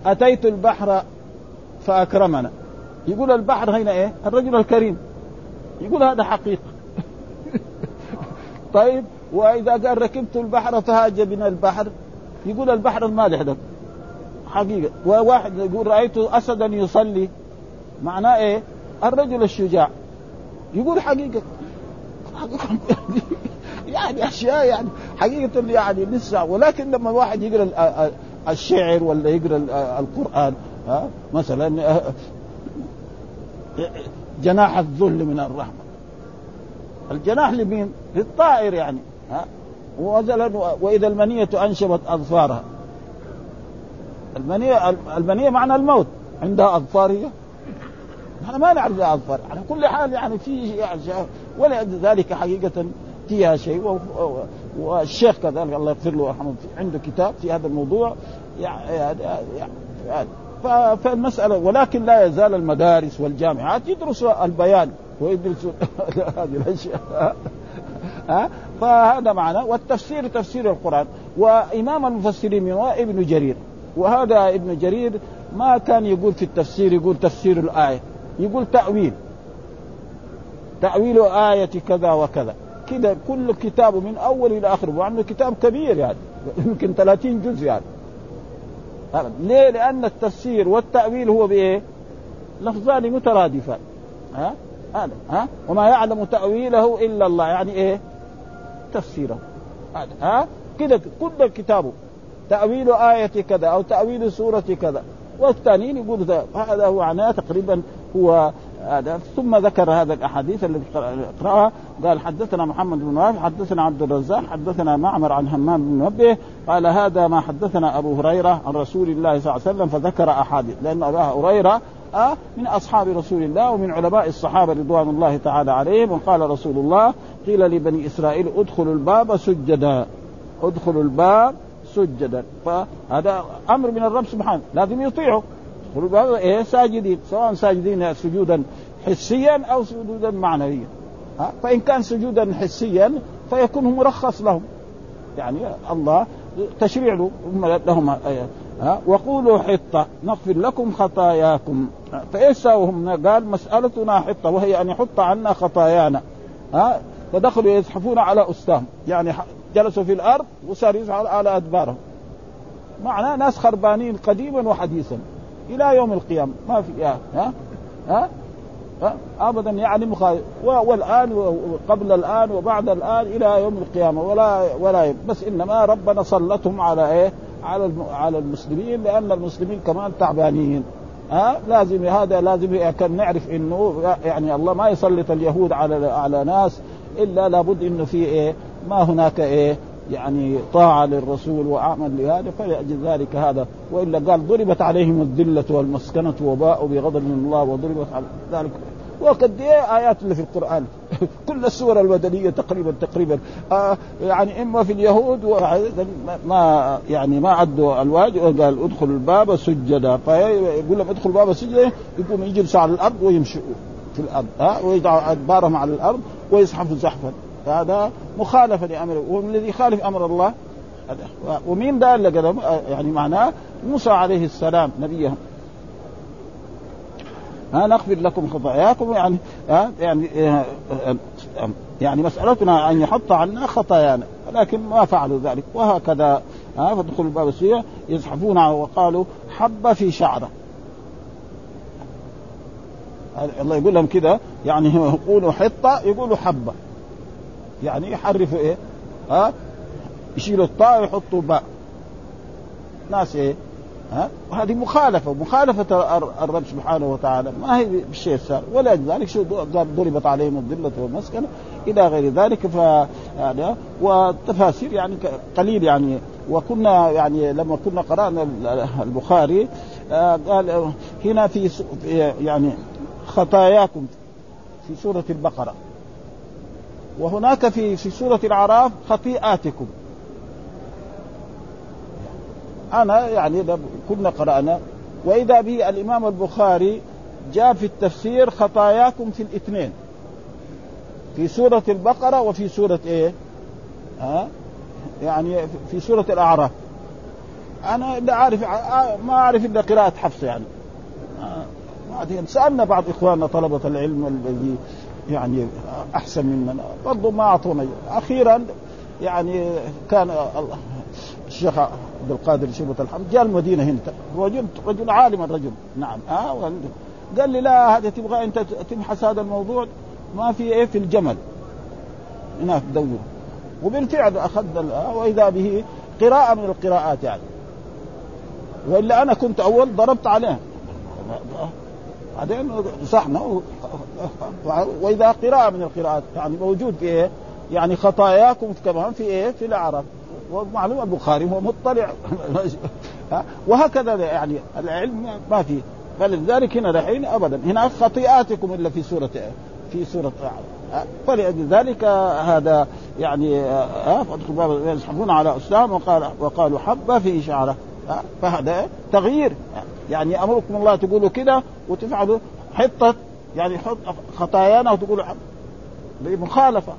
أتيت البحر فأكرمنا يقول البحر هنا إيه؟ الرجل الكريم يقول هذا حقيقة طيب وإذا قال ركبت البحر فهاج بنا البحر يقول البحر المالح ده. حقيقة. وواحد يقول رايت اسدا يصلي. معناه إيه؟ الرجل الشجاع. يقول حقيقة. يعني أشياء يعني حقيقة يعني لسه. ولكن لما الواحد يقرأ الشعر ولا يقرأ القرآن ها مثلا جناح الذل من الرحمة. الجناح لمين؟ للطائر يعني. ها؟ وزلا وإذا المنية أنشبت أظفارها. المنيه المنية معنى الموت. عندها أظفار هي؟ إحنا ما نعرف اظفار على كل حال يعني في يعني ولذلك حقيقة فيها شيء. والشيخ كذلك الله يغفر له ويرحمه عنده كتاب في هذا الموضوع. يعني, يعني فالمسألة ولكن لا يزال المدارس والجامعات يدرسوا البيان. ويدرسوا هذه الأشياء. ها؟ فهذا معنى والتفسير تفسير القرآن. وإمام المفسرين من ابن جرير. وهذا ابن جرير ما كان يقول في التفسير يقول تفسير الآية. يقول تأويل. تأويل آية كذا وكذا. كذا كل كتابه من أول إلى آخره وعنده كتاب كبير يعني. يمكن 30 جزء يعني. ليه؟ لأن التفسير والتأويل هو بإيه؟ لفظان مترادفان. ها؟ هذا. ها؟ وما يعلم تأويله إلا الله. يعني إيه؟ تفسيره. هذا. ها؟ كذا كل كتابه. تأويل آية كذا أو تأويل سورة كذا. والثانيين يقول هذا هو معناه تقريبا هو هذا. ثم ذكر هذا الأحاديث التي قرأها. قال حدثنا محمد بن وهب حدثنا عبد الرزاق حدثنا معمر عن همام بن منبه قال هذا ما حدثنا أبو هريرة عن رسول الله صلى الله عليه وسلم فذكر أحاديث. لأن أبا هريرة آه من أصحاب رسول الله ومن علماء الصحابة رضوان الله تعالى عليهم. وقال رسول الله قيل لبني إسرائيل ادخلوا الباب سجدا. ادخلوا الباب سجدا. فهذا أمر من الرب سبحانه لازم يطيعه إيه ساجدين سواء ساجدين سجودا حسيا أو سجودا معنويا. ها فإن كان سجودا حسيا فيكون مرخص لهم. يعني الله تشريع لهم ها وقولوا حطة نغفر لكم خطاياكم. فايش ساووا هم قال مسألتنا حطة وهي ان يحط عنا خطايانا. ها؟ فدخلوا يزحفون على استاهم يعني جلسوا في الأرض وصار يزحفوا على أدبارهم. معناه ناس خربانين قديما وحديثا. إلى يوم القيامة. ما في ها؟ ها, ها؟ ابدا يعني مخالف والآن وقبل الآن وبعد الآن إلى يوم القيامة. ولا ولا بس إنما ربنا سلطهم على إيه؟ على على المسلمين لأن المسلمين كمان تعبانين. ها لازم هذا لازم كان نعرف إنه يعني الله ما يسلط اليهود على على ناس إلا لابد إنه في إيه؟ ما هناك إيه؟ يعني طاعة للرسول وعمل لهذا فلأجل ذلك هذا وإلا قال ضربت عليهم الذلة والمسكنة وباءوا بغضب من الله وضربت على ذلك وقد إيه آيات اللي في القرآن. كل السور المدنيه تقريبا تقريبا. آه يعني إما في اليهود ما يعني ما عدوا الواجب قال ادخلوا الباب سجدا. فيقول لهم ادخلوا الباب سجدا يقوم يجلسوا على الأرض ويمشوا في الأرض. ها آه ويضعوا أدبارهم على الأرض ويزحفوا زحفا. هذا مخالفة لأمر والذي يخالف أمر الله. ومين ده اللي يعني معناه موسى عليه السلام نبيهم ها نغفر لكم خطاياكم يعني ها يعني يعني مسألتنا أن يحط عنا خطايانا لكن ما فعلوا ذلك وهكذا ها فدخلوا الباب السورية يزحفون وقالوا حب في شعره. الله يقول لهم كده يعني يقولوا حطة يقولوا حبة. يعني يحرفوا إيه؟ ها يشيلوا الطاء ويحطوا باء. ناس إيه؟ ها؟ وهذه مخالفة مخالفة الرب سبحانه وتعالى. ما هي بالشيء السهل ولذلك شو ضربت عليهم الذلة والمسكنة إلى غير ذلك. ف يعني والتفاسير يعني قليل يعني. وكنا يعني لما كنا قرأنا البخاري آه، قال هنا في يعني خطاياكم في سورة البقرة. وهناك في في سورة الأعراف خطيئاتكم. أنا يعني كنا قرأنا وإذا به الإمام البخاري جاء في التفسير خطاياكم في الاثنين في سورة البقرة وفي سورة إيه؟ ها؟ يعني في سورة الأعراف أنا لا أعرف ما أعرف إلا قراءة حفص يعني بعدين سألنا بعض إخواننا طلبة العلم الذي يعني أحسن مننا برضو ما أعطونا أخيرا يعني كان الشيخ عبد القادر شيبة الحمد جاء المدينة هنا. رجل رجل عالم الرجل. نعم. آه قال لي لا هذا تبغى أنت تبحث هذا الموضوع؟ ما في إيه في الجمل. هناك دور وبالفعل اخذنا وإذا به قراءة من القراءات يعني. وإلا أنا كنت أول ضربت عليه. بعدين صحنا وإذا قراءة من القراءات يعني موجود في إيه؟ يعني خطاياكم كمان في إيه؟ في الاعراف ومعلوم البخاري هو مطلع. وهكذا يعني العلم ما في فلذلك هنا دحين ابدا. هنا خطيئاتكم إلا في سورة في سورة فلذلك هذا يعني يسحبون على أسلام وقال وقالوا حبه في شعره فهذا تغيير. يعني أمركم الله تقولوا كده وتفعلوا حطة يعني حط خطايانا وتقولوا مخالفه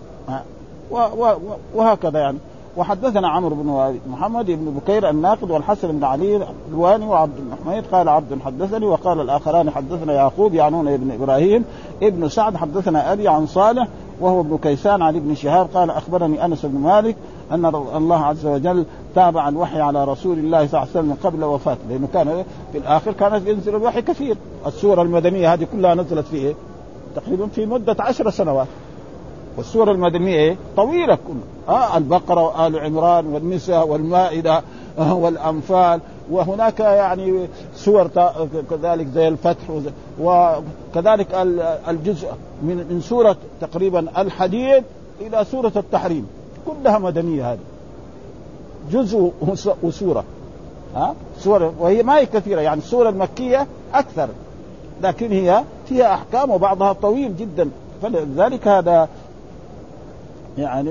وهكذا يعني. وحدثنا عمرو بن محمد بن بكير الناقد والحسن بن علي الواني وعبد الحميد قال عبد حدثني وقال الآخران حدثنا يعقوب يعنون ابن إبراهيم ابن سعد حدثنا أبي عن صالح وهو ابن كيسان عن ابن شهاب. قال أخبرني أنس بن مالك أن الله عز وجل تابع الوحي على رسول الله صلى الله عليه وسلم قبل وفاته لأنه كان في الآخر كانت ينزل الوحي كثير. السورة المدنية هذه كلها نزلت في إيه؟ تقريبا في مدة عشر سنوات. والسورة المدنية إيه؟ طويلة كلها آه البقرة وآل عمران والنساء والمائدة آه والأنفال. وهناك يعني سور كذلك زي الفتح وكذلك الجزء من من سورة تقريبا الحديد إلى سورة التحريم. كلها مدنية هذه. جزء وسورة. ها؟ سورة وهي ما هي كثيرة يعني السورة المكية أكثر. لكن هي فيها أحكام وبعضها طويل جدا. فلذلك هذا يعني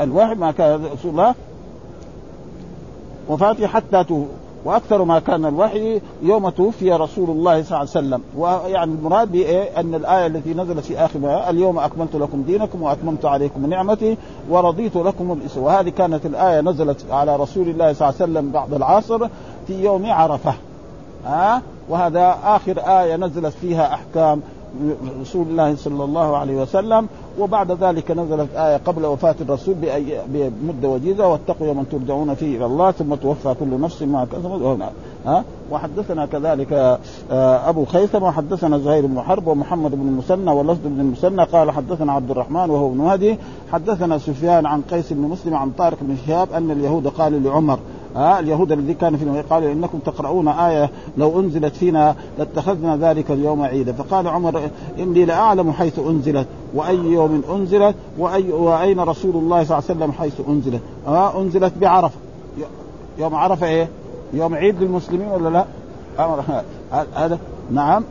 الوحي ما كان رسول الله وفاته حتى وأكثر ما كان الوحي يوم توفي رسول الله صلى الله عليه وسلم. ويعني المراد بايه أن الآية التي نزلت في اخر اليوم أكملت لكم دينكم وأتممت عليكم نعمتي ورضيت لكم الإسلام. وهذه كانت الآية نزلت على رسول الله صلى الله عليه وسلم بعد العصر في يوم عرفة. ها؟ وهذا آخر آية نزلت فيها أحكام رسول الله صلى الله عليه وسلم وبعد ذلك نزلت آية قبل وفاة الرسول بمدة وجيزة واتقوا يوما ترجعون فيه إلى الله ثم توفى كل نفس ما كسبت ها؟ وحدثنا كذلك آه، أبو خيثم وحدثنا زهير بن حرب ومحمد بن المثنى ولفظ بن المثنى قال حدثنا عبد الرحمن وهو ابن هدي حدثنا سفيان عن قيس بن مسلم عن طارق بن شهاب أن اليهود قالوا لعمر ها اليهود الذي كان فيهم قالوا إنكم تقرؤون آية لو أنزلت فينا لاتخذنا ذلك اليوم عيدا. فقال عمر إني لأعلم حيث أنزلت وأي يوم أنزلت وأي وأين رسول الله صلى الله عليه وسلم حيث أنزلت؟ ها أنزلت بعرفة. يوم عرفة إيه؟ يوم عيد للمسلمين ولا لا؟ هذا نعم.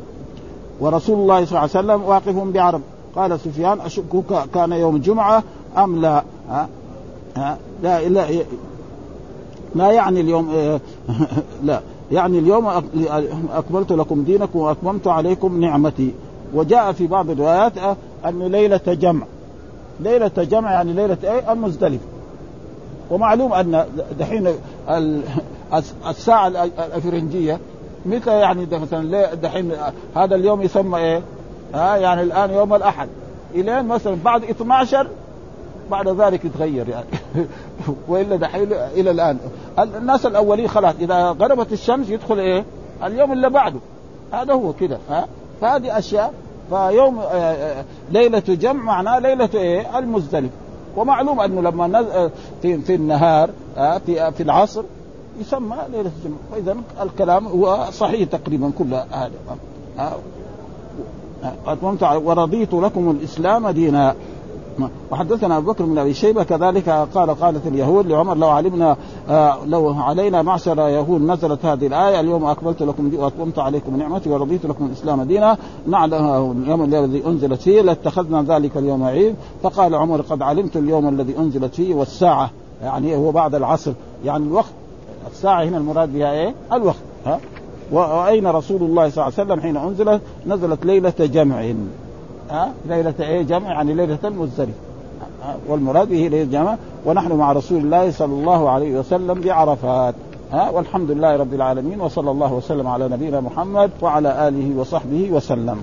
ورسول الله صلى الله عليه وسلم واقف بعرب قال سفيان اشك كان يوم الجمعه أم لا؟ ها؟ ها؟ لا لا لا يعني اليوم إيه، لا. يعني اليوم أكملت لكم دينكم وأتممت عليكم نعمتي. وجاء في بعض الروايات آه، انه ليلة جمع. ليلة جمع يعني ليلة إيه؟ المزدلفة. ومعلوم أن دحين الساعة الأفرنجية متى يعني مثلا دحين هذا اليوم يسمى إيه؟ ها يعني الآن يوم الأحد. إلين مثلا بعد 12 بعد ذلك يتغير يعني. وإلا دحين إلى الآن. الناس الأولين خلاص إذا غربت الشمس يدخل إيه؟ اليوم اللي بعده. هذا هو كده ها؟ فهذه أشياء. فيوم آه، آه، ليلة جمع معناه ليلة إيه؟ المزدلف ومعلوم أنه لما نز... في في النهار في في العصر يسمى ليلة الجمعه فاذا الكلام هو صحيح تقريبا كل هذا. ورضيت لكم الإسلام دينا. وحدثنا أبو بكر بن أبي شيبة كذلك قال قالت اليهود لعمر لو علمنا آه لو علينا معشر يهود نزلت هذه الآية اليوم اكملت لكم وأتممت عليكم نعمتي ورضيت لكم الإسلام دينا نعلم اليوم الذي أنزلت فيه لاتخذنا ذلك اليوم عيد. فقال عمر قد علمت اليوم الذي أنزلت فيه والساعة يعني هو بعد العصر يعني الوقت الساعة هنا المراد بها إيه؟ الوقت ها؟ وأين رسول الله صلى الله عليه وسلم حين أنزلت؟ نزلت ليلة جمع. ها؟ ليلة إيه؟ جمع يعني ليلة المزدلفة. والمراد به ليلة جمع ونحن مع رسول الله صلى الله عليه وسلم بعرفات. ها؟ والحمد لله رب العالمين وصلى الله وسلم على نبينا محمد وعلى آله وصحبه وسلم.